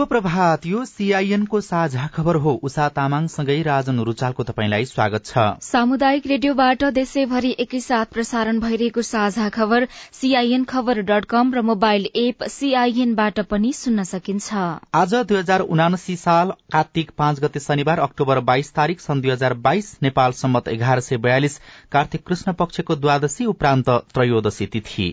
शुभ प्रभात यो सीआईएनको साझा खबर हो। उषा तामाङसँगै राजन रुचालको तपाईँलाई स्वागत छ। सामुदायिक रेडियोबाट देशैभरि एकैसाथ प्रसारण भइरहेको साझा खबर सीआईएन खबर डट कम र मोबाइल एप सीआईएनबाट पनि सुन्न सकिन्छ। आज दुई हजार उनासी साल कार्तिक पाँच गते शनिबार अक्टोबर बाइस तारीक सन् दुई हजार बाइस नेपाल सम्मत एघार सय बयालिस कार्तिक कृष्ण पक्षको द्वादशी उपरान्त त्रयोदशी तिथि।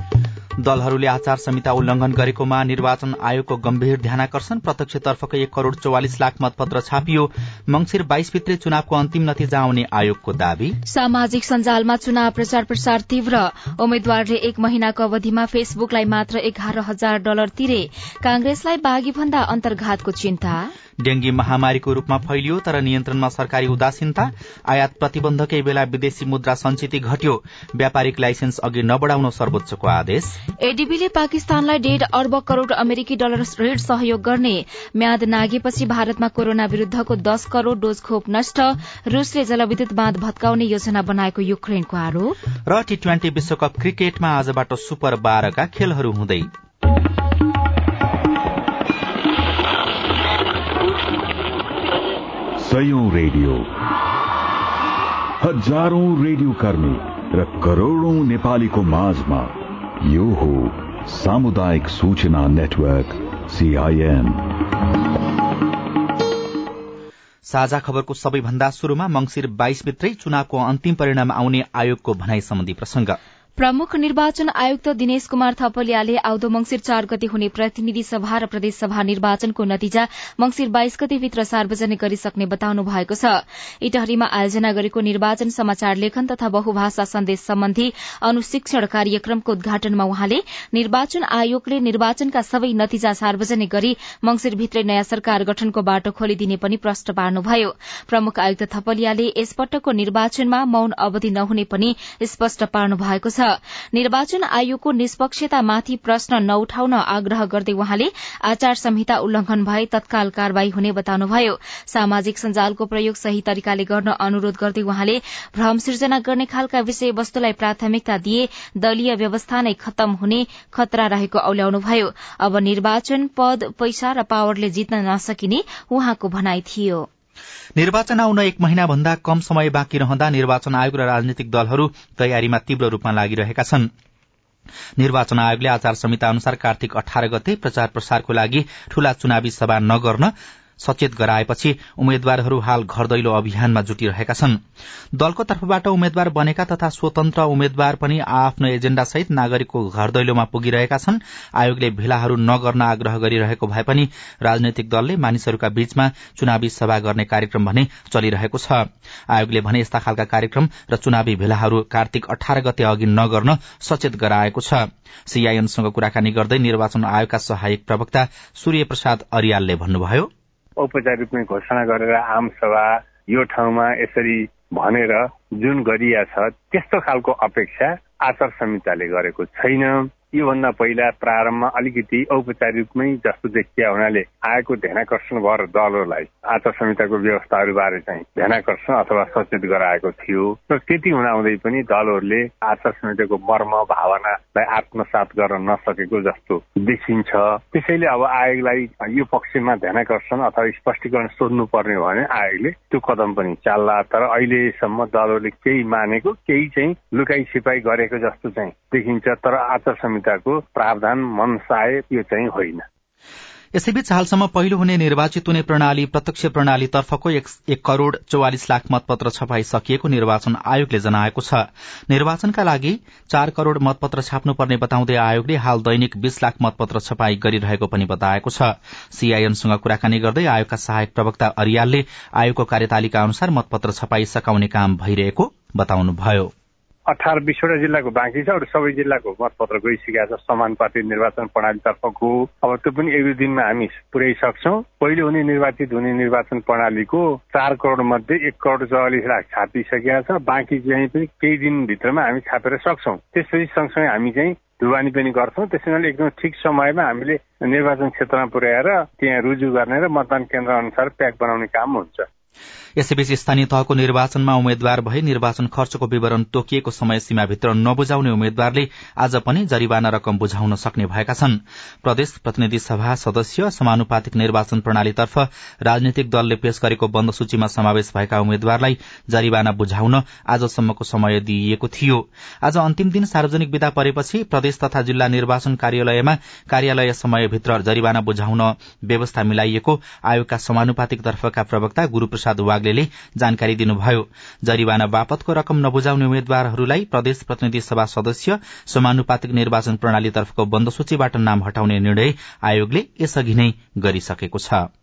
दलहरूले आचार संहिता उल्लंघन गरेकोमा निर्वाचन आयोगको गम्भीर ध्यानकर्षण प्रत्यक्षतर्फको एक करोड़ चौवालिस लाख मतपत्र छापियो। मंगिर बाइस भित्रै चुनावको अन्तिम नतिजा आउने आयोगको दावी। सामाजिक सञ्जालमा चुनाव प्रचार प्रसार तीव्र। उम्मेद्वारले एक महिनाको अवधिमा फेसबुकलाई मात्र एघार हजार डलर तिरे। कांग्रेसलाई बाघी भन्दा अन्तर्घातको चिन्ता। डेंगी महामारीको रूपमा फैलियो तर नियन्त्रणमा सरकारी उदासीनता। आयात प्रतिबन्धकै बेला विदेशी मुद्रा संचिति घट्यो। व्यापारिक लाइसेन्स अघि नबढ़ाउन सर्वोच्चको आदेश। एडीबीले पाकिस्तानलाई डेढ़ अर्ब करोड़ अमेरिकी डलर ऋण सहयोग गर्ने म्याद नागेपछि भारतमा कोरोना विरूद्धको दश करोड़ डोज खोप नष्ट रूसले जलविद्युत बाँध भत्काउने योजना बनाएको युक्रेनको आरोप। र टी ट्वेन्टी विश्वकप क्रिकेटमा आजबाट सुपर बाह्रका खेलहरू हुँदै। सयौं रेडियो। हजारौं रेडियो कर्मी र करोड़ौं नेपालीको माझमा यो हो सामुदायिक सूचना नेटवर्क सीआईएन साझा खबरको सबैभन्दा शुरूमा मंगिर बाइस भित्रै चुनावको अन्तिम परिणाम आउने आयोगको भनाई सम्बन्धी प्रसंग प्रमुख निर्वाचन आयुक्त दिनेश कुमार थपलियाले आउँदो मंगिर चार गते हुने प्रतिनिधि सभा र प्रदेशसभा निर्वाचनको नतिजा मंगिर बाइस गतेभित्र सार्वजनिक गरिसक्ने बताउनु भएको छ। इटहरीमा आयोजना गरेको निर्वाचन समाचार लेखन तथा बहुभाषा सन्देश सम्बन्धी अनुशिक्षण कार्यक्रमको उद्घाटनमा उहाँले निर्वाचन आयोगले निर्वाचनका सबै नतिजा सार्वजनिक गरी मंगिरभित्रै नयाँ सरकार गठनको बाटो खोलिदिने पनि प्रश्न पार्नुभयो। प्रमुख आयुक्त थपलियाले यसपटकको निर्वाचनमा मौन अवधि नहुने पनि स्पष्ट पार्नु भएको छ। निर्वाचन आयोगको निष्पक्षतामाथि प्रश्न नउठाउन आग्रह गर्दै वहाँले आचार संहिता उल्लंघन भए तत्काल कार्यवाही हुने बताउनुभयो। सामाजिक सञ्जालको प्रयोग सही तरिकाले गर्न अनुरोध गर्दै वहाँले भ्रम सिर्जना गर्ने खालका विषयवस्तुलाई प्राथमिकता दिए दलीय व्यवस्था नै खत्तम हुने खतरा रहेको औल्याउनुभयो। अब निर्वाचन पद पैसा र पावरले जित्न नसकिने उहाँको भनाई थियो। निर्वाचन आउन एक महिना भन्दा कम समय बाँकी रहँदा निर्वाचन आयोग र राजनीतिक दलहरू तयारीमा तीव्र रूपमा लागिरहेका छन्। निर्वाचन आयोगले आचार संहिता अनुसार कार्तिक अठार गते प्रचार प्रसारको लागि ठूला चुनावी सभा नगर्न सचेत गराएपछि उम्मेद्वारहरू हाल घर दैलो अभियानमा जुटिरहेका छन्। दलको तर्फबाट उम्मेद्वार बनेका तथा स्वतन्त्र उम्मेद्वार पनि आफ्नो एजेण्डा सहित नागरिकको घर दैलोमा पुगिरहेका छन्। आयोगले भेलाहरू नगर्न आग्रह गरिरहेको भए पनि राजनैतिक दलले मानिसहरूका बीचमा चुनावी सभा गर्ने कार्यक्रम भने चलिरहेको छ। आयोगले भने यस्ता खालका कार्यक्रम र चुनावी भेलाहरू कार्तिक अठार गते अघि नगर्न सचेत गराएको छ। सीआईएमसँग कुराकानी गर्दै निर्वाचन आयोगका सहायक प्रवक्ता सूर्य प्रसाद अरियालले भन्नुभयो औपचारिक रूपमै घोषणा गरेर आम सभा यो ठाउँमा यसरी भनेर जुन गरिया छ त्यस्तो खालको अपेक्षा आचार संहिताले गरेको छैन। योभन्दा पहिला प्रारम्भमा अलिकति औपचारिकमै जस्तो देखिया हुनाले आएको ध्यानकर्षण भएर दलहरूलाई आचार संहिताको व्यवस्थाहरूबारे चाहिँ ध्यानकर्षण अथवा सचेत गराएको थियो। र त्यति हुँदाहुँदै पनि दलहरूले आचार संहिताको मर्म भावनालाई आत्मसात गर्न नसकेको जस्तो देखिन्छ। त्यसैले अब आयोगलाई यो पक्षमा ध्यानकर्षण अथवा स्पष्टीकरण सोध्नु पर्ने हो भने आयोगले त्यो कदम पनि चाल्ला। तर अहिलेसम्म दलहरूले केही मानेको केही चाहिँ लुकाई छिपाई गरेको जस्तो चाहिँ देखिन्छ। तर आचार संहिता संहिताको प्रावधान मनसाय यो चाहिँ होइन। यसैबीच हालसम्म पहिलो हुने निर्वाचित हुने प्रणाली प्रत्यक्ष प्रणालीतर्फको एक करोड़ चौवालिस लाख मतपत्र छपाई सकिएको निर्वाचन आयोगले जनाएको छ। निर्वाचनका लागि चार करोड़ मतपत्र छाप्नुपर्ने बताउँदै आयोगले हाल दैनिक बीस लाख मतपत्र छपाई गरिरहेको पनि बताएको छ। सीआईएनसँग कुराकानी गर्दै आयोगका सहायक प्रवक्ता अरियालले आयोगको कार्यतालिका अनुसार मतपत्र छपाई सकाउने काम भइरहेको बताउनुभयो। अठार बिसवटा जिल्लाको बाँकी छ अरू सबै जिल्लाको मतपत्र गइसकेका छ समानुपातिक निर्वाचन प्रणालीतर्फको। अब त्यो पनि एक दुई दिनमा हामी पुर्याइसक्छौँ पहिलो हुने निर्वाचित हुने निर्वाचन प्रणालीको चार करोड़ मध्ये एक करोड़ चौवालिस लाख छापिसकेका छ। बाँकी चाहिँ पनि केही दिनभित्रमा हामी छापेर सक्छौँ। त्यसपछि सँगसँगै हामी चाहिँ ढुवानी पनि गर्छौँ। त्यसैले एकदम ठिक समयमा हामीले निर्वाचन क्षेत्रमा पुर्याएर त्यहाँ रुजु गर्ने र मतदान केन्द्र अनुसार प्याक बनाउने काम हुन्छ। यसैबीच स्थानीय तहको निर्वाचनमा उम्मेद्वार भई निर्वाचन खर्चको विवरण तोकिएको समय सीमाभित्र नबुझाउने उम्मेद्वारले आज पनि जरिवाना रकम बुझाउन सक्ने भएका छन्। प्रदेश प्रतिनिधि सभा सदस्य समानुपातिक निर्वाचन प्रणालीतर्फ राजनीतिक दलले पेश गरेको बन्द सूचीमा समावेश भएका उम्मेद्वारलाई जरिवाना बुझाउन आजसम्मको समय दिइएको थियो। आज अन्तिम दिन सार्वजनिक विदा परेपछि प्रदेश तथा जिल्ला निर्वाचन कार्यालयमा कार्यालय समयभित्र जरिवाना बुझाउन व्यवस्था मिलाइएको आयोगका समानुपातिक तर्फका प्रवक्ता गुरूप्रसाद वाग वाग्लेले जानकारी दिनुभयो। जरिवाना बापतको रकम नबुझाउने उम्मेद्वारहरूलाई प्रदेश प्रतिनिधि सभा सदस्य समानुपातिक निर्वाचन प्रणालीतर्फको बन्द सूचीबाट नाम हटाउने निर्णय आयोगले यसअघि नै गरिसकेको छ।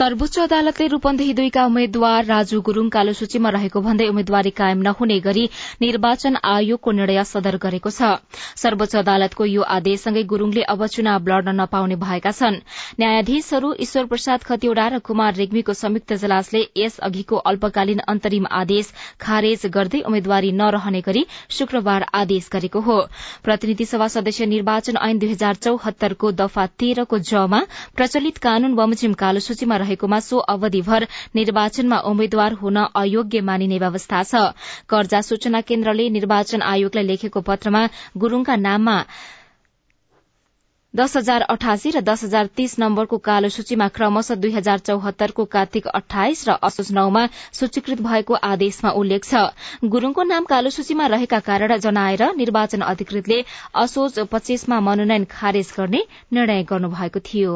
सर्वोच्च अदालतले रूपन्देही दुईका उम्मेद्वार राजु गुरूङ कालो सूचीमा रहेको भन्दै उम्मेद्वारी कायम नहुने गरी निर्वाचन आयोगको निर्णय सदर गरेको छ। सर्वोच्च अदालतको यो आदेशसँगै गुरूङले अब चुनाव लड्न नपाउने भएका छन्। न्यायाधीशहरू ईश्वर प्रसाद खतिवड़ा र कुमार रेग्मीको संयुक्त जलासले यस अघिको अल्पकालीन अन्तरिम आदेश खारेज गर्दै उम्मेद्वारी नरहने गरी शुक्रबार आदेश गरेको हो। प्रतिनिधि सभा सदस्य निर्वाचन ऐन दुई हजार चौहत्तरको दफा तेह्रको जमा प्रचलित कानून बमोजिम कालो सूचीमा रहेकोमा सो अवधिभर निर्वाचनमा उम्मेद्वार हुन अयोग्य मानिने व्यवस्था छ। कर्जा सूचना केन्द्रले निर्वाचन आयोगलाई लेखेको पत्रमा गुरूङका नाममा दस हजार अठासी र दस हजार तीस नम्बरको कालो सूचीमा क्रमशः दुई हजार चौहत्तरको कार्तिक अठाइस र असोज नौमा सूचीकृत भएको आदेशमा उल्लेख छ। गुरूङको नाम कालो सूचीमा रहेका कारण जनाएर निर्वाचन अधिकृतले असोज पच्चीसमा मनोनयन खारेज गर्ने निर्णय गर्नुभएको थियो।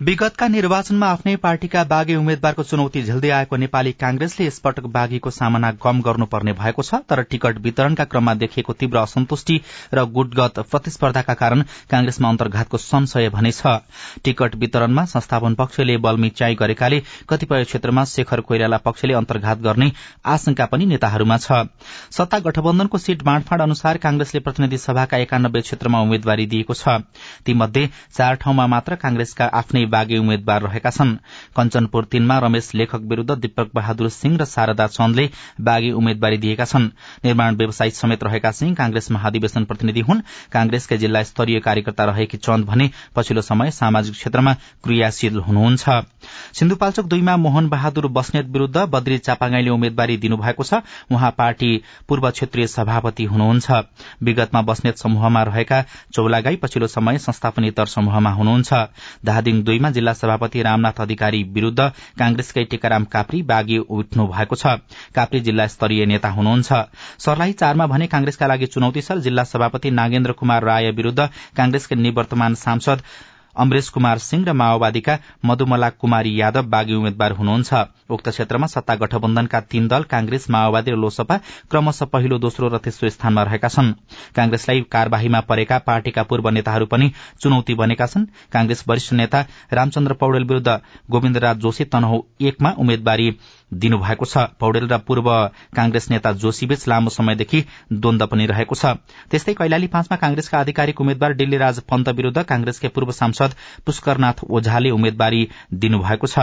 विगतका निर्वाचनमा आफ्नै पार्टीका बाघी उम्मेद्वारको चुनौती झेल्दै आएको नेपाली कांग्रेसले यसपटक बाघीको सामना कम गर्नुपर्ने भएको छ तर टिकट वितरणका क्रममा देखिएको तीव्र असन्तुष्टि र गुटगत प्रतिस्पर्धाका कारण कांग्रेसमा अन्तर्घातको संशय भने छ। टिकट वितरणमा संस्थापन पक्षले बलमिच्याई गरेकाले कतिपय क्षेत्रमा शेखर कोइराला पक्षले अन्तर्घात गर्ने आशंका पनि नेताहरूमा छ। सत्ता गठबन्धनको सीट बाँडफाँड अनुसार कांग्रेसले प्रतिनिधि सभाका एकानब्बे क्षेत्रमा उम्मेद्वारी दिएको छ। तीमध्ये चार ठाउँमा मात्र कांग्रेसका आफ्नै बागी उम्मेद्वार रहेका छन्। कञ्चनपुर तीनमा रमेश लेखक विरूद्ध दीपक बहादुर सिंह र शारदा चन्दले बागी उम्मेद्वारी दिएका छन्। निर्माण व्यवसायी समेत रहेका सिंह कांग्रेस महाधिवेशन प्रतिनिधि हुन्। कांग्रेसकै जिल्ला स्तरीय कार्यकर्ता रहेकी चन्द भने पछिल्लो समय सामाजिक क्षेत्रमा क्रियाशील हुनुहुन्छ। सिन्धुपाल्चोक दुईमा मोहन बहादुर बस्नेत विरूद्ध बद्री चापागाईले उम्मेद्वारी दिनुभएको छ। उहाँ पार्टी पूर्व क्षेत्रीय सभापति हुनुहुन्छ। विगतमा बस्नेत समूहमा रहेका चौलागाई पछिल्लो समय संस्थापनेतर समूहमा हुनुहुन्छ। धादिङ दुईमा जिल्ला सभापति रामनाथ अधिकारी विरूद्ध कांग्रेसकै टेकाराम काप्री बागी उठ्नु भएको छ। काप्री जिल्ला स्तरीय नेता हुनुहुन्छ। सर्लाही चारमा भने कांग्रेसका लागि चुनौती छ। जिल्ला सभापति नागेन्द्र कुमार राय विरूद्ध कांग्रेसकै निवर्तमान सांसद अमरेश कुमार सिंह र माओवादीका मधुमला कुमारी यादव बागी उम्मेद्वार हुनुहुन्छ। उक्त क्षेत्रमा सत्ता गठबन्धनका तीन दल कांग्रेस माओवादी र लोसपा क्रमशः पहिलो दोस्रो र तेस्रो स्थानमा रहेका छन्। कांग्रेसलाई कार्यवाहीमा परेका पार्टीका पूर्व नेताहरू पनि चुनौती बनेका छन्। कांग्रेस वरिष्ठ नेता रामचन्द्र पौडेल विरूद्ध गोविन्दराज जोशी तनहु एकमा उम्मेद्वारी दिनुभएको छ। पौडेल र पूर्व कांग्रेस नेता जोशीबीच लामो समयदेखि द्वन्द पनि रहेको छ। त्यस्तै कैलाली पाँचमा कांग्रेसका आधिकारिक उम्मेद्वार डिल्लीराज पन्त विरूद्ध कांग्रेसकै पूर्व सांसद पुष्करनाथ ओझाले उम्मेद्वारी दिनुभएको छ।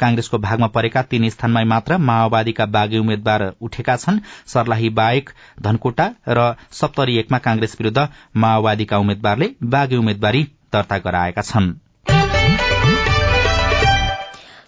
कांग्रेसको भागमा परेका तीन स्थानमा मात्र माओवादीका बागी उम्मेद्वार उठेका छन्। सर्लाही बाहेक धनकोटा र सप्तरी एकमा कांग्रेस विरूद्ध माओवादीका उम्मेद्वारले बागी उम्मेद्वारी दर्ता गराएका छनृ।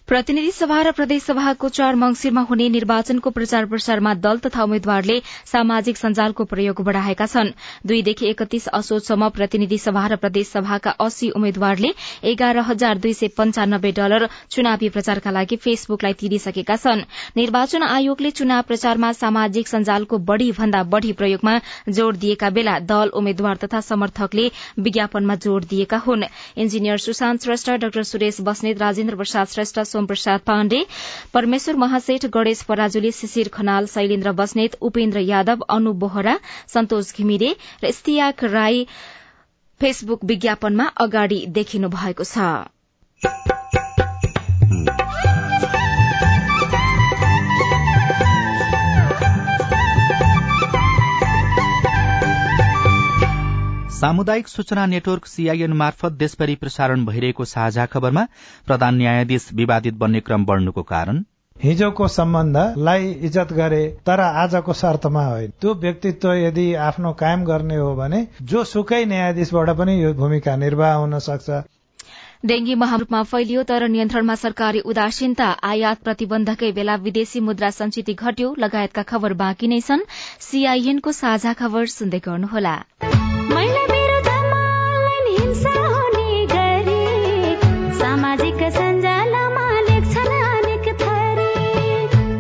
प्रतिनिधि सभा र प्रदेश सभाको चार मंगिरमा हुने निर्वाचनको प्रचार प्रसारमा दल तथा उम्मेद्वारले सामाजिक सञ्जालको प्रयोग बढ़ाएका छन्। दुईदेखि एकतीस असोजसम्म प्रतिनिधि सभा र प्रदेश सभाका अस्सी उम्मेद्वारले एघार हजार दुई सय पञ्चानब्बे डलर चुनावी प्रचारका लागि फेसबुकलाई तिरिसकेका छन्। निर्वाचन आयोगले चुनाव प्रचारमा सामाजिक सञ्जालको बढ़ी भन्दा बढ़ी प्रयोगमा जोड़ दिएका बेला दल उम्मेद्वार तथा समर्थकले विज्ञापनमा जोड़ दिएका हुन्। इन्जिनियर सुशान्त श्रेष्ठ डाक्टर सुरेश बस्नेत राजेन्द्र प्रसाद श्रेष्ठ सोमप्रसाद पाण्डे परमेश्वर महासेठ गणेश पराजुली शिशिर खनाल शैलेन्द्र बस्नेत उपेन्द्र यादव अनु बोहरा सन्तोष घिमिरे र इस्तियाक राई फेसबुक विज्ञापनमा अगाडि देखिनु भएको छ। सामुदायिक सूचना नेटवर्क सीआईएन मार्फत देशभरि प्रसारण भइरहेको साझा खबरमा प्रधान न्यायाधीश विवादित बन्ने क्रम बढ़नुको कारण। हिजोको सम्बन्धलाई इज्जत गरे तर आजको शर्तमा होइन। त्यो व्यक्तित्व यदि आफ्नो कायम गर्ने हो भने जो सुकै न्यायाधीशबाट पनि यो भूमिका निर्वाह हुन सक्छ। डेंगी महारूपमा फैलियो तर नियन्त्रणमा सरकारी उदासीनता आयात प्रतिबन्धकै बेला विदेशी मुद्रा संचिति घट्यो लगायतका खबर बाँकी नै छन्। सीआईएनको साझा खबर सुन्दै गर्नुहोला।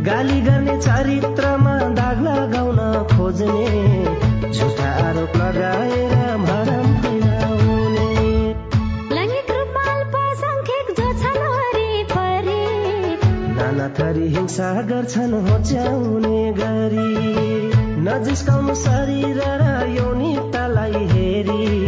गाली गर्ने चरित्रमा दाग लगाउन खोज्ने झुटा आरोप लगाएर भरम फैलाउने। लैङ्गिक रूपमा अल्पसङ्ख्यक जो छन् वरिपरि नाना थरी हिंसा गर्छन् होच्याउने गरी। नजिस्काउनु शरीर र यौनिकतालाई हेरी।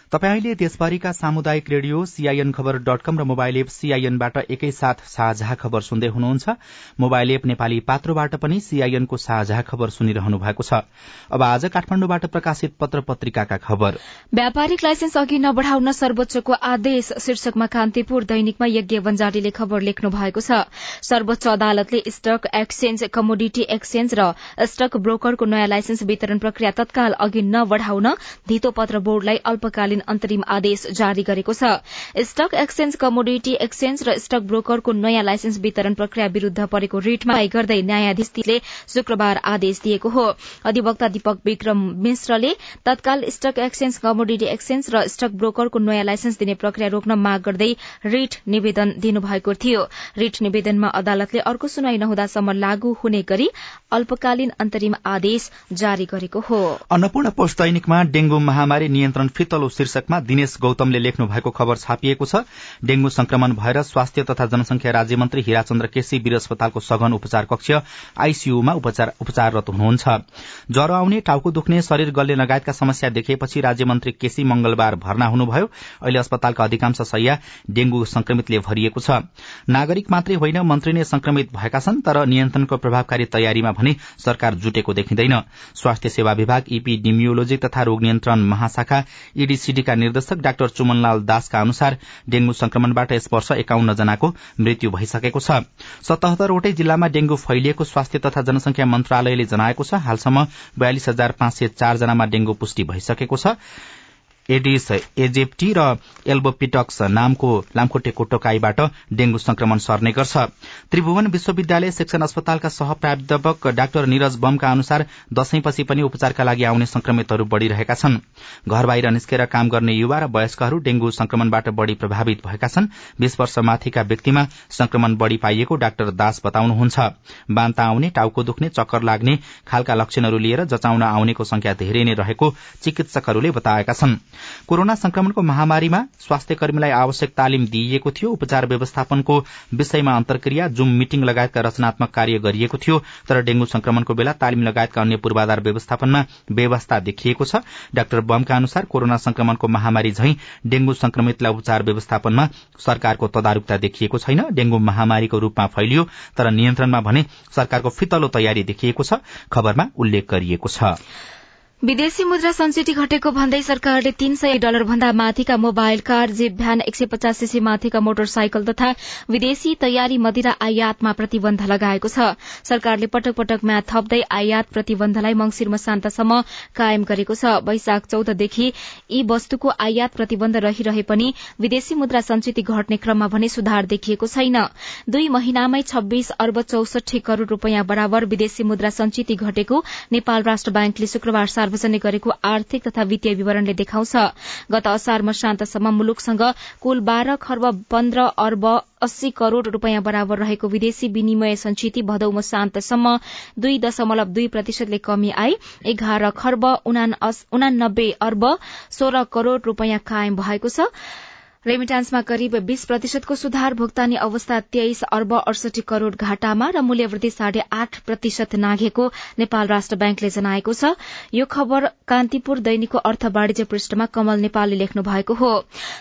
तपाईँ अहिले देशभरिका सामुदायिक radio CIN Khabar dot com र मोबाइल एप सीआईएनबाट एकैसाथ साझा खबर सुन्दै हुनुहुन्छ। मोबाइल एप नेपाली पात्रोबाट पनि सीआईएनको साझा खबर सुनिरहनु भएको छ। अब आज काठमाडौँबाट प्रकाशित पत्र पत्रिकाका खबर। व्यापारिक लाइसेन्स अघि नबढ़ाउन सर्वोच्चको आदेश शीर्षकमा कान्तिपुर दैनिकमा यज्ञ बन्जारीले खबर लेख्नु भएको छ। सर्वोच्च अदालतले स्टक एक्सचेन्ज कमोडिटी एक्सचेन्ज र स्टक ब्रोकरको नयाँ लाइसेन्स वितरण प्रक्रिया तत्काल अघि नबढ़ाउन धितो पत्र बोर्डलाई अल्पकालीन अन्तरिम आदेश जारी गरेको छ। स्टक एक्सचेन्ज कमोडिटी एक्सचेन्ज र स्टक ब्रोकरको नयाँ लाइसेन्स वितरण प्रक्रिया विरूद्ध परेको रिटमा गर्दै न्यायाधीशले शुक्रबार आदेश दिएको हो। अधिवक्ता दीपक विक्रम मिश्रले तत्काल स्टक एक्सचेन्ज कमोडिटी एक्सचेन्ज र स्टक ब्रोकरको नयाँ लाइसेन्स दिने प्रक्रिया रोक्न माग गर्दै रिट निवेदन दिनुभएको थियो। रिट निवेदनमा अदालतले अर्को सुनाई नहुँदासम्म लागू हुने गरी अल्पकालीन अन्तरिम आदेश जारी गरेको हो। अन्नपूर्ण पोस्ट दैनिकमा डेंगू महामारी नियन्त्रण फितलो शीर्षकमा दिनेश गौतमले लेख्नु भएको खबर छापिएको छ। डेंगू संक्रमण भएर स्वास्थ्य तथा जनसंख्या राज्यमन्त्री हिराचन्द्र केसी वीर अस्पतालको सघन उपचार कक्ष आईसीयूमा उपचाररत हुनुहुन्छ। ज्वरो आउने टाउको दुख्ने शरीर गल्ने लगायतका समस्या देखिएपछि राज्यमन्त्री केसी मंगलबार भर्ना हुनुभयो। अहिले अस्पतालका अधिकांश शैया डेंगू संक्रमितले भरिएको छ। नागरिक मात्रै होइन मन्त्री नै संक्रमित भएका छन् तर नियन्त्रणको प्रभावकारी तयारीमा भने सरकार जुटेको देखिँदैन। स्वास्थ्य सेवा विभाग इपिडिमियोलोजी तथा रोग नियन्त्रण महाशाखा ईडीसीडीका निर्देशक डाक्टर चुमनलाल दासका अनुसार डेंगू संक्रमणबाट यस वर्ष एकाउन्न जनाको मृत्यु भइसकेको छ। सतहत्तरवटै जिल्लामा डेंगू फैलिएको स्वास्थ्य तथा जनसंख्या मन्त्रालयले जनाएको छ। हालसम्म बयालिस हजार पाँच सय चार जनामा डेंगू पुष्टि भइसकेको छ। एडिस एजेप्टी र एल्बोपिटक्स नामको लामखुट्टेको टोकाईबाट डेंगू संक्रमण सर्ने गर्छ। त्रिभुवन विश्वविद्यालय सेक्सन अस्पतालका सह प्राध्यापक डाक्टर निरज बमका अनुसार दशैंपछि पनि उपचारका लागि आउने संक्रमितहरू बढ़िरहेका छन्। घर बाहिर निस्केर काम गर्ने युवा र वयस्कहरू डेंगू संक्रमणबाट बढ़ी प्रभावित भएका छन्। बीस वर्ष माथिका व्यक्तिमा संक्रमण बढ़ी पाइएको डाक्टर दास बताउनुहुन्छ। बान्ता आउने टाउको दुख्ने चक्कर लाग्ने खालका लक्षणहरू लिएर जचाउन आउनेको संख्या धेरै नै रहेको चिकित्सकहरूले बताएका छनृ। कोरोना संक्रमणको महामारीमा स्वास्थ्य कर्मीलाई आवश्यक तालिम दिइएको थियो। उपचार व्यवस्थापनको विषयमा अन्तर्क्रिया जुम मिटिङ लगायतका रचनात्मक कार्य गरिएको थियो तर डेंगू संक्रमणको बेला तालिम लगायतका अन्य पूर्वाधार व्यवस्थापनमा व्यवस्था देखिएको छ। डाक्टर बमका अनुसार कोरोना संक्रमणको महामारी झै डेंगू संक्रमितलाई उपचार व्यवस्थापनमा सरकारको तदारूकता देखिएको छैन। डेंगू महामारीको रूपमा फैलियो तर नियन्त्रणमा भने सरकारको फितलो तयारी देखिएको छ खबरमा उल्लेख गरिएको छ। विदेशी मुद्रा संचिती घटेको भन्दै सरकारले तीन सय डलर भन्दा माथिका मोबाइल कार जीप भ्यान एक सय पचास सीसी माथिका मोटरसाइकल तथा विदेशी तयारी मदिरा आयातमा प्रतिबन्ध लगाएको छ। सरकारले पटक पटक म्याद थप्दै आयात प्रतिबन्धलाई मंगिर मसान्तसम्म कायम गरेको छ। वैशाख चौधदेखि यी वस्तुको आयात प्रतिबन्ध रहिरहे पनि विदेशी मुद्रा संचिती घट्ने क्रममा भने सुधार देखिएको छैन। दुई महिनामै छब्बीस अर्ब चौसठी करोड़ रूपियाँ बराबर विदेशी मुद्रा संचिती घटेको नेपाल राष्ट्र ब्याङ्कले शुक्रबार सार्वजनिक गरेको आर्थिक तथा वित्तीय विवरणले देखाउँछ। गत असार मसान्तसम्म मुलुकसँग कुल बाह्र खर्ब पन्ध्र अर्ब अस्सी करोड़ रूपियाँ बराबर रहेको विदेशी विनिमय संचिती भदौ मसान्तसम्म दुई दशमलव दुई प्रतिशतले कमी आई। एघार खर्ब उनानब्बे अर्ब सोह्र करोड़ रूपियाँ कायम भएको छ। रेमिटान्समा करिब बीस प्रतिशतको सुधार भुक्तानी अवस्था तेइस अर्ब अडसठी करोड़ घाटामा र मूल्यवृद्धि साढे आठ प्रतिशत नाघेको नेपाल राष्ट्र ब्याङ्कले जनाएको छ। यो खबर कान्तिपुर दैनिकको अर्थ वाणिज्य पृष्ठमा कमल नेपालले लेख्नु भएको हो।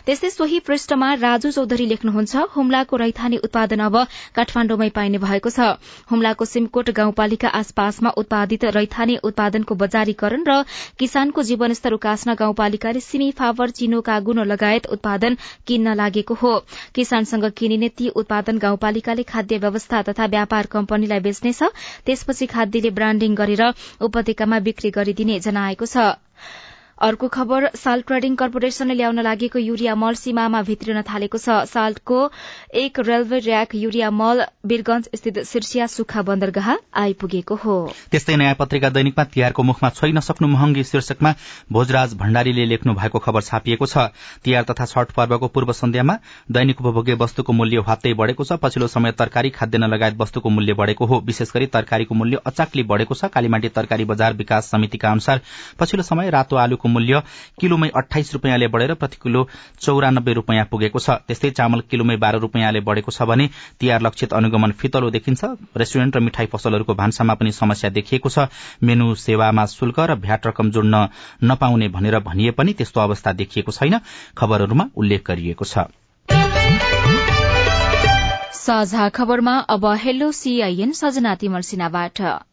त्यस्तै सोही पृष्ठमा राजु चौधरी लेख्नुहुन्छ हुम्लाको रैथाने उत्पादन अब काठमाण्डुमै पाइने भएको छ। हुम्लाको सिमकोट गाउँपालिका आसपासमा उत्पादित रैथाने उत्पादनको बजारीकरण र किसानको जीवनस्तर उकास्न गाउँपालिकाले सिमी फावर चिनो कागुनो लगायत उत्पादन किन्न लागेको हो। किसानसँग किनिने ती उत्पादन गाउँपालिकाले खाद्य व्यवस्था तथा व्यापार कम्पनीलाई बेच्नेछ त्यसपछि खाद्यले ब्राण्डिङ गरेर उपत्यकामा बिक्री गरिदिने जनाएको छ। अर्को खबर साल्ट ट्रेडिङ कर्पोरेशनले ल्याउन लागेको युरिया मल सीमामा भित्रिन थालेको छ। साल्टको एक रेलवे र्याक युरिया मल वीरगंज स्थित सिर्सिया सुक्खा बन्दरगाह आइपुगेको हो। त्यस्तै नयाँ पत्रिका दैनिकमा तिहारको मुखमा छोइन सक्नु महँगी शीर्षकमा भोजराज भण्डारीले लेख्नु भएको खबर छापिएको छ। तिहार तथा छठ पर्वको पूर्व सन्ध्यामा दैनिक उपभोग्य वस्तुको मूल्य हात्तै बढ़ेको छ। पछिल्लो समय तरकारी खाद्यान्न लगायत वस्तुको मूल्य बढ़ेको हो। विशेष गरी तरकारीको मूल्य अचाकली बढ़ेको छ। कालीमाटी तरकारी बजार विकास समितिका अनुसार पछिल्लो समय रातो आलुको मूल्य किलोमै अठाइस रूपियाँले बढ़ेर प्रति किलो चौरानब्बे रूपियाँ पुगेको छ। त्यस्तै चामल किलोमै बाह्र रूपियाँले बढ़ेको छ भने तिहार लक्षित अनुगमन फितलो देखिन्छ। रेस्टुरेन्ट र मिठाई पसलहरूको भान्सामा पनि समस्या देखिएको छ। मेनु सेवामा शुल्क र भ्याट रकम जोड्न नपाउने भनेर भनिए पनि त्यस्तो अवस्था देखिएको छैन। खबरहरूमा उल्लेख गरिएको छ। साझा खबरमा अब हेलो सीआईएन सजना तिमल सिन्हाबाट।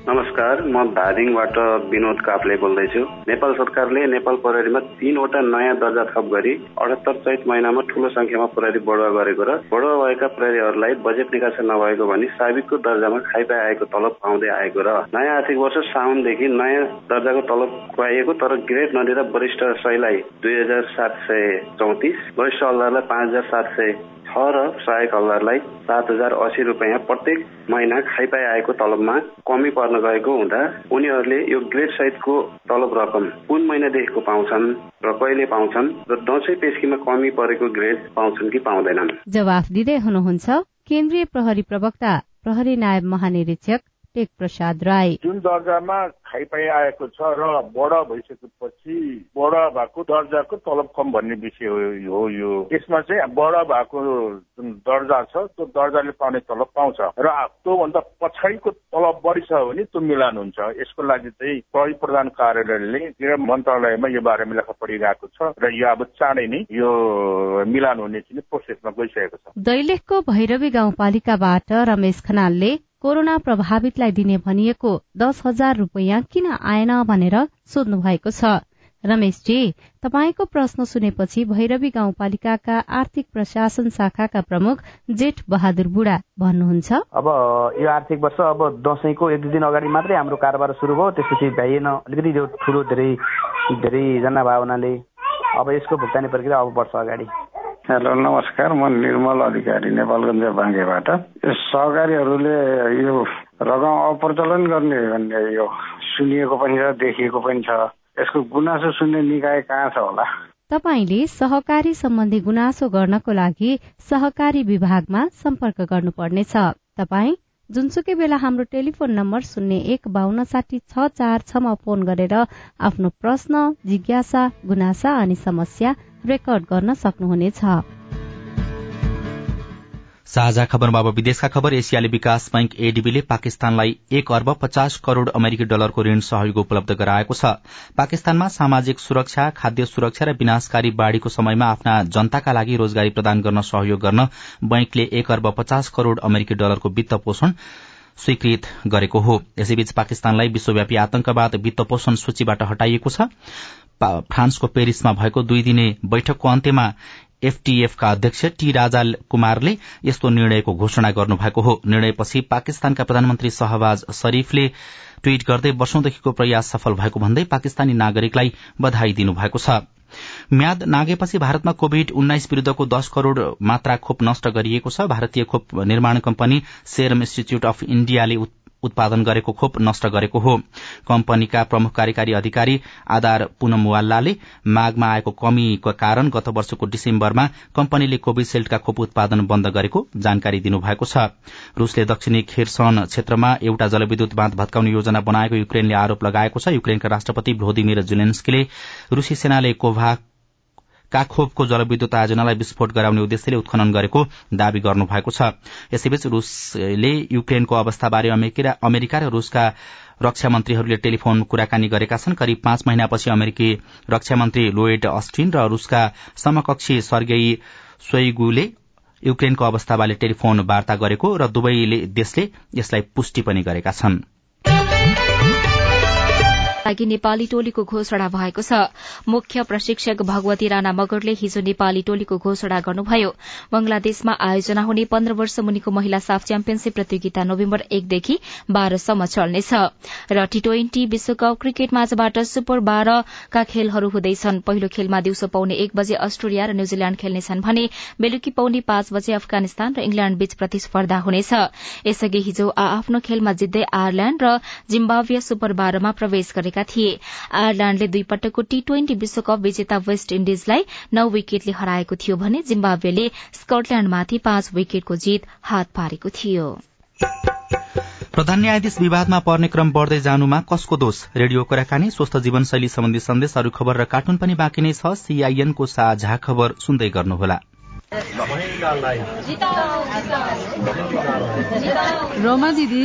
नमस्कार म धादिङबाट विनोद कापले बोल्दैछु। नेपाल सरकारले नेपाल प्रहरीमा तीनवटा नयाँ दर्जा थप गरी अठहत्तर चैत महिनामा ठूलो संख्यामा प्रहरी बढुवा गरेको र बढुवा भएका प्रहरीहरूलाई बजेट निकासा नभएको भनी साबिकको दर्जामा खाइपाइ आएको तलब पाउँदै आएको र नयाँ आर्थिक वर्ष साउनदेखि नयाँ दर्जाको तलब खुवाइएको तर ग्रेड नदिँदा वरिष्ठ सयलाई दुई हजार सात सय चौतिस वरिष्ठ हल्दारलाई पाँच हजार सात सय छ र सहायक हल्दारलाई सात हजार अस्सी रुपियाँ प्रत्येक महिना खाइपाइ आएको तलबमा कमी पर्न गएको हुँदा उनीहरूले यो ग्रेड सहितको तलब रकम कुन महिनादेखिको पाउँछन् र कहिले पाउँछन् र दसैँ पेस्कीमा कमी परेको ग्रेड पाउँछन् कि पाउँदैनन्? जवाफ दिँदै हुनुहुन्छ केन्द्रीय प्रहरी प्रवक्ता प्रहरी नायब महानिरीक्षक टेक प्रसाद राई। जुन दर्जामा खाइपाइ आएको छ र बडा भइसकेपछि बडा भएको दर्जाको तलब कम भन्ने विषय हो यो यसमा चाहिँ बडा भएको जुन दर्जा छ त्यो दर्जाले पाउने तलब पाउँछ। र त्योभन्दा पछाडिको तलब बढी छ भने त्यो मिलान हुन्छ यसको लागि चाहिँ प्रहरी प्रधान कार्यालयले गृह मन्त्रालयमा यो बारेमा लेखा पढिरहेको छ र यो अब चाँडै नै यो मिलान हुने चाहिँ प्रोसेसमा गइसकेको छ। दैलेखको भैरवी गाउँपालिकाबाट रमेश खनालले कोरोना प्रभावितलाई दिने भनिएको दस हजार रूपियाँ किन आएन भनेर सोध्नु भएको छ। रमेशजी तपाईँको प्रश्न सुनेपछि भैरवी गाउँपालिकाका आर्थिक प्रशासन शाखाका प्रमुख जेठ बहादुर बुढा भन्नुहुन्छ। अब यो आर्थिक वर्ष अब दसैँको एक दुई दिन अगाडि मात्रै हाम्रो कारोबार सुरु भयो त्यसपछि भ्याइएन। अलिकति ठुलो धेरै धेरैजना भावनाले अब यसको भुक्तानी प्रक्रिया अब बढ्छ अगाडि। हेलो नमस्कार म निर्मल अधिकारी नेपालगञ्ज बाँकेबाट सहकारीहरूले यो रकम अप्रचलन गर्ने भन्ने यो सुनिएको पनि छ देखिएको पनि छ। यसको गुनासो सुन्ने निकाय कहाँ छ होला? तपाईँले सहकारी सम्बन्धी गुनासो गर्नको लागि सहकारी विभागमा सम्पर्क गर्नुपर्नेछ। तपाईँ जुनसुकै बेला हाम्रो टेलिफोन नम्बर शून्य एक बान्न साठी छ चार छमा फोन गरेर आफ्नो प्रश्न जिज्ञासा गुनासा अनि समस्या रेकर्ड गर्न सक्नुहुनेछ। साझा खबरमा अब विदेशका खबर एसियाली विकास बैंक एडीबीले पाकिस्तानलाई एक अर्ब पचास करोड़ अमेरिकी डलरको ऋण सहयोग उपलब्ध गराएको छ। पाकिस्तानमा सामाजिक सुरक्षा खाद्य सुरक्षा र विनाशकारी बाढ़ीको समयमा आफ्ना जनताका लागि रोजगारी प्रदान गर्न सहयोग गर्न बैंकले एक अर्ब पचास करोड़ अमेरिकी डलरको वित्त पोषण स्वीकृत गरेको हो। यसैबीच पाकिस्तानलाई विश्वव्यापी आतंकवाद वित्त पोषण सूचीबाट हटाइएको छ। फ्रान्सको पेरिसमा भएको दुई दिने बैठकको अन्त्यमा एफटीएफ का अध्यक्ष टी राजा कुमारले यस्तो निर्णयको घोषणा गर्नुभएको हो। निर्णयपछि पाकिस्तानका प्रधानमन्त्री शहबाज शरीफले ट्वीट गर्दै वर्षौंदेखिको प्रयास सफल भएको भन्दै पाकिस्तानी नागरिकलाई बधाई दिनुभएको छ। म्याद नागेपछि भारतमा कोविड उन्नाइस विरूद्धको दश करोड़ मात्रा खोप नष्ट गरिएको छ। भारतीय खोप निर्माण कम्पनी सेरम इन्स्टिच्यूट अफ इण्डियाले उत्पादन गरेको खोप नष्ट गरेको हो। कम्पनीका प्रमुख कार्यकारी अधिकारी आधार पुनमवाल्लाले मागमा आएको कमीको कारण गत वर्षको डिसेम्बरमा कम्पनीले कोविशील्डका खोप उत्पादन बन्द गरेको जानकारी दिनुभएको छ। रूसले दक्षिणी खेरसन क्षेत्रमा एउटा जलविद्युत बाँध भत्काउने योजना बनाएको युक्रेनले आरोप लगाएको छ। युक्रेनका राष्ट्रपति भ्लोदिमिर जुलेन्स्कीले रूसी सेनाले कोभा काखोपको जलविद्युत आयोजनालाई विस्फोट गराउने उद्देश्यले उत्खनन गरेको दावी गर्नुभएको छ। यसैबीच रूसले युक्रेनको अवस्थाबारे अमेरिका र रूसका रक्षा मन्त्रीहरूले टेलिफोन कुराकानी गरेका छन्। करिब पाँच महिनापछि अमेरिकी रक्षा मन्त्री लोएड अस्टिन र रूसका समकक्षी सर्गेई सोइगुले युक्रेनको अवस्थाबारे टेलिफोन वार्ता गरेको र दुवै देशले यसलाई पुष्टि पनि गरेका छन्। लागि नेपाली टोलीको घोषणा भएको छ। मुख्य प्रशिक्षक भगवती राणा मगरले हिजो नेपाली टोलीको घोषणा गर्नुभयो। बंगलादेशमा आयोजना हुने पन्ध्र वर्ष मुनिको महिला साफ च्याम्पियनशीप प्रतियोगिता नोभेम्बर एकदेखि बाह्रसम्म चल्नेछ। र टी ट्वेन्टी विश्वकप क्रिकेट आजबाट सुपर बाह्रका खेलहरू हुँदैछन्। पहिलो खेलमा दिउँसो पाउने एक बजे अस्ट्रेलिया र न्यूजील्याण्ड खेल्नेछन् भने बेलुकी पाउने पाँच बजे अफगानिस्तान र इंग्ल्याण्ड बीच प्रतिस्पर्धा हुनेछ। यसअघि हिजो आ आफ्नो खेलमा जित्दै आयरल्याण्ड र जिम्बाब्वे सुपर बाह्रमा प्रवेश गरेका गरेका थिए। आयरल्याण्डले दुई पटकको टी ट्वेन्टी विश्वकप विजेता वेस्ट इण्डिजलाई नौ विकेटले हराएको थियो भने जिम्बाब्वेले स्कटल्याण्डमाथि पाँच विकेटको जीत हात पारेको थियो। प्रधान न्यायाधीश विवादमा पर्ने क्रम बढ़दै जानुमा कसको दोष? रेडियो कुराकानी स्वस्थ जीवनशैली सम्बन्धी सन्देश अरू खबर र कार्टुन पनि बाँकी नै छ। सीआईएनको साझा खबर सुन्दै गर्नुहोला। रोमा दिदी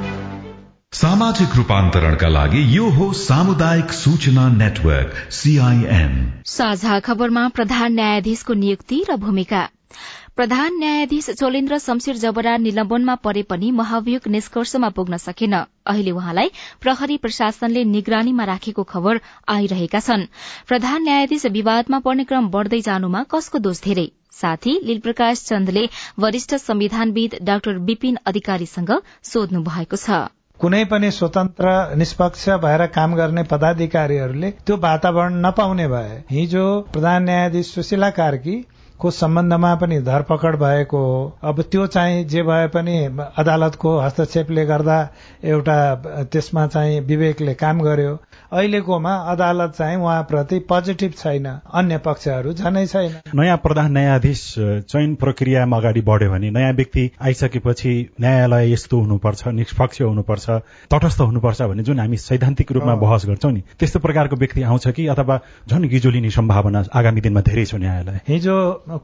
सामाजिक रूपान्तरणका लागि यो हो सामुदायिक सूचना नेटवर्क सीआईएन साझा खबरमा प्रधान न्यायाधीशको नियुक्ति र भूमिका। प्रधान न्यायाधीश चोलेन्द्र शमशेर जबरा निलम्बनमा परे पनि महाभियोग निष्कर्षमा पुग्न सकेन। अहिले उहाँलाई प्रहरी प्रशासनले निगरानीमा राखेको खबर आइरहेका छन्। प्रधान न्यायाधीश विवादमा पर्ने क्रम बढ़दै जानुमा कसको दोष धेरै? साथी लीलप्रकाश चन्दले वरिष्ठ संविधानविद डाक्टर विपिन अधिकारीसँग सोध्नु भएको छ। कुनै पनि स्वतन्त्र निष्पक्ष भएर काम गर्ने पदाधिकारीहरूले त्यो वातावरण नपाउने भए हिजो प्रधान न्यायाधीश सुशीला कार्की को सम्बन्धमा पनि धरपकड भएको हो। अब त्यो चाहिँ जे भए पनि अदालतको हस्तक्षेपले गर्दा एउटा त्यसमा चाहिँ विवेकले काम गर्यो। अहिलेकोमा अदालत चाहिँ उहाँप्रति पोजिटिभ छैन। अन्य पक्षहरू झनै छैन। नयाँ प्रधान न्यायाधीश चयन प्रक्रियामा अगाडि बढ्यो भने नयाँ व्यक्ति आइसकेपछि न्यायालय यस्तो हुनुपर्छ निष्पक्ष हुनुपर्छ तटस्थ हुनुपर्छ भन्ने जुन हामी सैद्धान्तिक रूपमा बहस गर्छौँ नि त्यस्तो प्रकारको व्यक्ति आउँछ कि अथवा झन् गिजोलिने सम्भावना आगामी दिनमा धेरै छ न्यायालय? हिजो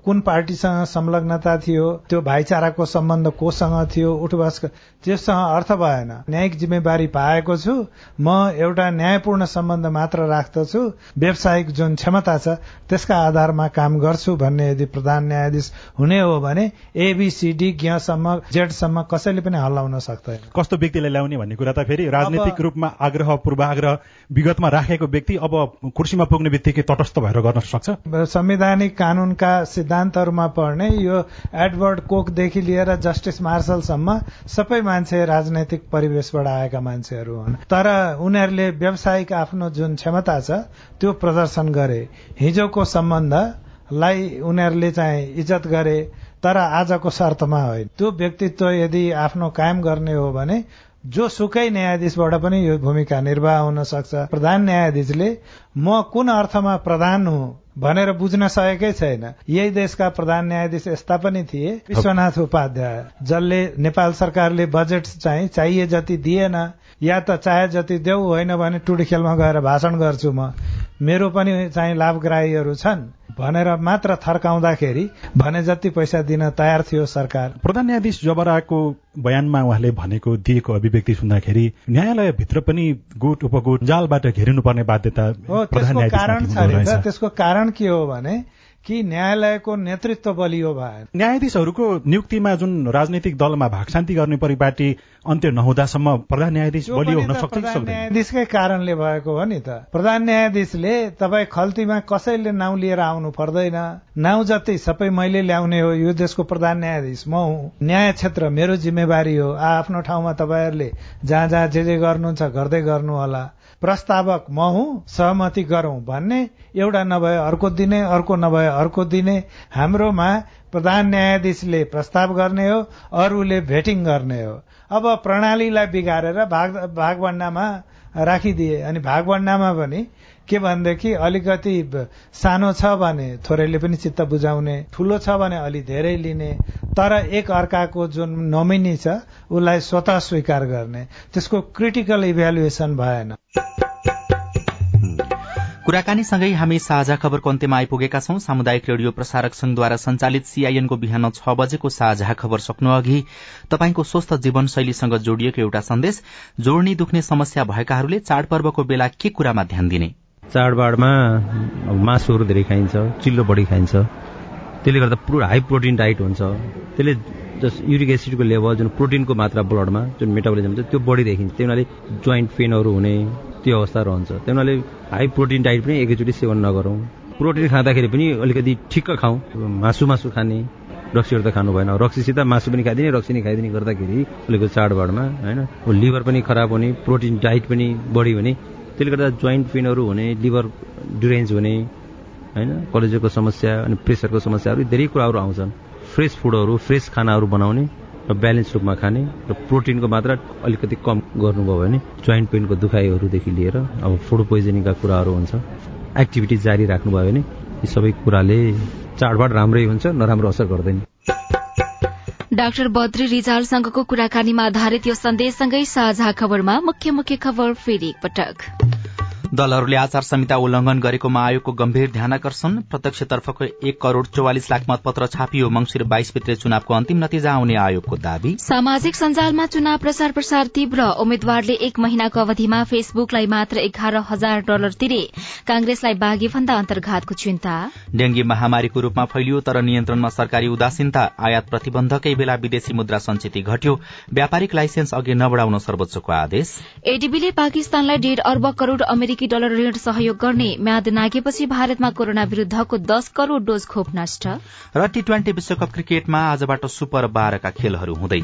कुन पार्टीसँग संलग्नता थियो त्यो भाइचाराको सम्बन्ध कोसँग थियो उठबस त्यससँग अर्थ भएन। न्यायिक जिम्मेवारी पाएको छु। म एउटा न्यायपूर्ण सम्बन्ध मात्र राख्दछु। व्यावसायिक जुन क्षमता छ त्यसका आधारमा काम गर्छु भन्ने यदि प्रधान न्यायाधीश हुने हो भने एबीसीडी ज्ञसम्म जेडसम्म कसैले पनि हल्लाउन सक्दैन। कस्तो व्यक्तिलाई ल्याउने भन्ने कुरा त फेरि राजनैतिक रूपमा आग्रह पूर्वाग्रह विगतमा राखेको व्यक्ति अब कुर्सीमा पुग्ने बित्तिकै तटस्थ भएर गर्न सक्छ? संवैधानिक कानूनका सिद्धान्तहरूमा पढ्ने यो एडवर्ड कोकदेखि लिएर जस्टिस मार्शलसम्म सबै मान्छे राजनैतिक परिवेशबाट आएका मान्छेहरू हुन्। तर उनीहरूले व्यावसायिक आफ्नो जुन क्षमता छ त्यो प्रदर्शन गरे। हिजोको सम्बन्धलाई उनीहरूले चाहिँ इज्जत गरे तर आजको शर्तमा होइन। त्यो व्यक्तित्व यदि आफ्नो कायम गर्ने हो भने जो सुकै न्यायाधीशबाट पनि यो भूमिका निर्वाह हुन सक्छ। प्रधान न्यायाधीशले म कुन अर्थमा प्रधान हुँ भनेर बुझ्न सकेकै छैन। यही देशका प्रधान न्यायाधीश यस्ता पनि थिए। विश्वनाथ उपाध्याय जसले नेपाल सरकारले बजेट चाहिँ चाहिए जति दिएन या त चाहे जति देऊ होइन भने टुडी खेलमा गएर भाषण गर्छु म। मेरो पनि चाहिँ लाभग्राहीहरू छन् भनेर मात्र थर्काउँदाखेरि भने जति पैसा दिन तयार थियो सरकार। प्रधान न्यायाधीश जबराको बयानमा उहाँले भनेको दिएको अभिव्यक्ति सुन्दाखेरि न्यायालयभित्र पनि गुट उपगुट जालबाट घेरिनुपर्ने बाध्यता हो त्यसको कारण छ त्यसको कारण के हो भने कि न्यायालयको नेतृत्व बलियो भएन न्यायाधीशहरूको नियुक्तिमा जुन राजनैतिक दलमा भागशान्ति गर्ने परिपाटी अन्त्य नहुँदासम्म प्रधान न्यायाधीश बलियो हुन सक्छ न्यायाधीशकै कारणले भएको हो नि त। प्रधान न्यायाधीशले तपाईँ खल्तीमा कसैले नाउँ लिएर आउनु पर्दैन। नाउँ जति सबै मैले ल्याउने हो यो देशको प्रधान न्यायाधीश म हुँ। न्याय क्षेत्र मेरो जिम्मेवारी हो। आफ्नो ठाउँमा तपाईँहरूले जहाँ जहाँ जे जे गर्नुहुन्छ गर्दै गर्नु होला प्रस्तावक म हुँ सहमति गरौं भन्ने एउटा नभए अर्को दिने अर्को नभए अर्को दिने। हाम्रोमा प्रधान न्यायाधीशले प्रस्ताव गर्ने हो अरूले भेटिङ गर्ने हो। अब प्रणालीलाई बिगारेर भाग भागभण्डामा राखिदिए अनि भागभण्डामा पनि के भनेदेखि अलिकति सानो छ भने थोरैले पनि चित्त बुझाउने ठूलो छ भने अलि धेरै लिने तर एक अर्काको जुन नोमिनी छ उसलाई स्वतः स्वीकार गर्ने त्यसको क्रिटिकल इभ्यालुएसन भएन। कुराकानीसँगै हामी साझा खबरको अन्त्यमा आइपुगेका छौं। सामुदायिक रेडियो प्रसारक संघद्वारा संचालित सीआईएनको बिहान छ बजेको साझा खबर सक्नु अघि तपाईँको स्वस्थ जीवनशैलीसँग जोडिएको एउटा सन्देश जोड्ने दुख्ने समस्या भएकाहरूले चाडपर्वको बेला के कुरामा ध्यान दिने? चाडबाडमा मासुहरू धेरै खाइन्छ चिल्लो बढी खाइन्छ। त्यसले गर्दा पुरो हाई प्रोटिन डाइट हुन्छ। त्यसले जस युरिक एसिडको लेभल जुन प्रोटिनको मात्रा ब्लडमा जुन मेटाबोलिजम छ त्यो बढी देखिन्छ। त्यही हुनाले जोइन्ट पेनहरू हुने त्यो अवस्था रहन्छ। त्यही हुनाले हाई प्रोटिन डाइट पनि एकैचोटि सेवन नगरौँ। प्रोटिन खाँदाखेरि पनि अलिकति ठिक्क खाउँ। मासु मासु खाने रक्सीहरू त खानु भएन। रक्सीसित मासु पनि खाइदिने रक्सी पनि खाइदिने गर्दाखेरि अलिकति चाडबाडमा होइन? लिभर पनि खराब हुने प्रोटिन डाइट पनि बढी हुने। त्यसले गर्दा जोइन्ट पेनहरू हुने लिभर ड्युरेन्ज हुने होइन कलेजोको समस्या अनि प्रेसरको समस्याहरू धेरै कुराहरू आउँछन्। फ्रेस फुडहरू फ्रेस खानाहरू बनाउने र ब्यालेन्स रूपमा खाने र प्रोटिनको मात्रा अलिकति कम गर्नुभयो भने जोइन्ट पेनको दुखाइहरूदेखि लिएर अब फुड पोइजनिङका कुराहरू हुन्छ। एक्टिभिटी जारी राख्नुभयो भने यी सबै कुराले चाडबाड राम्रै हुन्छ नराम्रो असर गर्दैन। डाक्टर बद्री रिजालसँगको कुराकानीमा आधारित यो सन्देशसँगै साझा खबरमा मुख्य मुख्य खबर फेरि एकपटक। दलहरूले आचार संहिता उल्लंघन गरेकोमा आयोगको गम्भीर ध्यान आकर्षण। प्रत्यक्षतर्फको एक करोड़ चौवालिस लाख मतपत्र छापियो मंगिर बाइस भित्रे चुनावको अन्तिम नतिजा आउने आयोगको दावी। सामाजिक सञ्जालमा चुनाव प्रचार प्रसार तीव्र। उम्मेद्वारले एक महिनाको अवधिमा फेसबुकलाई मात्र एघार हजार डलर तिरे। कांग्रेसलाई बाघी भन्दा अन्तर्घातको चिन्ता। डेंगी महामारीको रूपमा फैलियो तर नियन्त्रणमा सरकारी उदासीनता। आयात प्रतिबन्धकै बेला विदेशी मुद्रा संचिति घट्यो। व्यापारिक लाइसेन्स अघि नबढ़ाउन सर्वोच्चको आदेश। एडीबीले पाकिस्तानलाई डेढ़ अर्ब करोड़ अमेरिकी डलर ऋण सहयोग गर्ने म्याद नागेपछि भारतमा कोरोना विरूद्धको दस करोड़ डोज खोप नष्ट। र टी ट्वेन्टी विश्वकप क्रिकेटमा आजबाट सुपर बाह्रका खेलहरू हुँदै।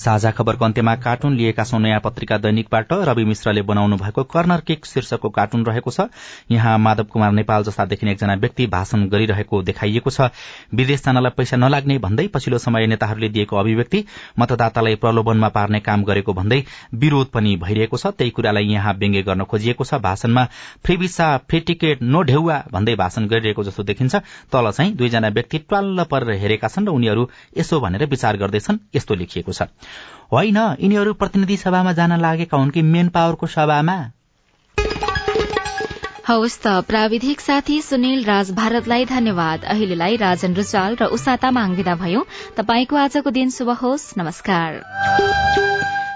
साझा खबरको अन्त्यमा कार्टुन लिएका छौं नयाँ पत्रिका दैनिकबाट रवि मिश्रले बनाउनु भएको कर्नर केक शीर्षकको कार्टुन रहेको छ। यहाँ माधव कुमार नेपाल जस्ता देखिने एकजना व्यक्ति भाषण गरिरहेको देखाइएको छ। विदेश जानलाई पैसा नलाग्ने भन्दै पछिल्लो समय नेताहरूले दिएको अभिव्यक्ति मतदातालाई प्रलोभनमा पार्ने काम गरेको भन्दै विरोध पनि भइरहेको छ। त्यही कुरालाई यहाँ व्यङ्ग्य गर्न खोजिएको छ। भाषणमा free visa free ticket no Deuba भन्दै भाषण गरिरहेको जस्तो देखिन्छ। तल चाहिँ दुईजना व्यक्ति ट्वाल्ल परेर हेरेका छन् र उनीहरू यसो भनेर विचार गर्दैछन्। यस्तो लेखिएको छ। होइन यिनीहरू प्रतिनिधि सभामा जान लागेका हुन् कि मेन पावरको सभामा? हवस् त प्राविधिक साथी सुनिल राज भारतलाई धन्यवाद। अहिलेलाई राजन रुचाल र उषा तामाङ विदा भयो। तपाईँको आजको दिन शुभ होस्। नमस्कार।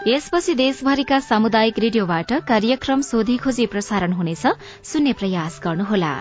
यसपछि देशभरिका सामुदायिक रेडियोबाट कार्यक्रम सोधी खोजी प्रसारण हुनेछ। सुन्ने प्रयास गर्नुहोला।